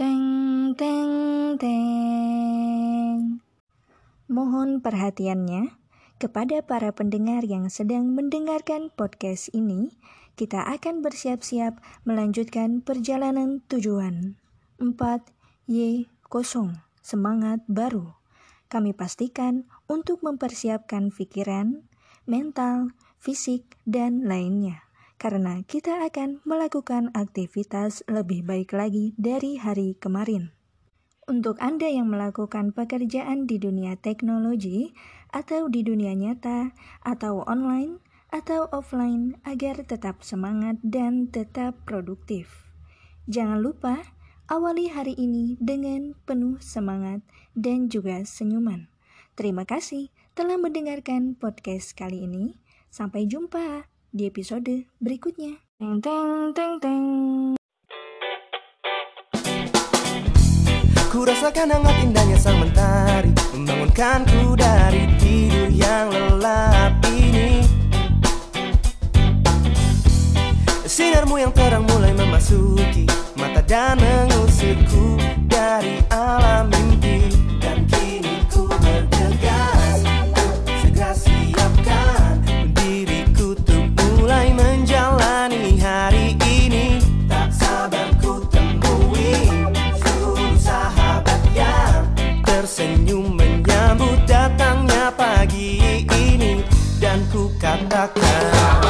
Teng teng teng. Mohon perhatiannya kepada para pendengar yang sedang mendengarkan podcast ini, kita akan bersiap-siap melanjutkan perjalanan tujuan 4Y0 semangat baru. Kami pastikan untuk mempersiapkan pikiran, mental, fisik, dan lainnya karena kita akan melakukan aktivitas lebih baik lagi dari hari kemarin. Untuk Anda yang melakukan pekerjaan di dunia teknologi atau di dunia nyata atau online atau offline agar tetap semangat dan tetap produktif. Jangan lupa awali hari ini dengan penuh semangat dan juga senyuman. Terima kasih telah mendengarkan podcast kali ini. Sampai jumpa di episode berikutnya. Teng teng teng teng. Ku rasakan hangat indahnya sang mentari Membangunkanku dari tidur yang lelap ini Sinarmu yang terang mulai memasuki Mata dan mengusirku dari alam Tersenyum menyambut datangnya pagi ini. Dan ku katakan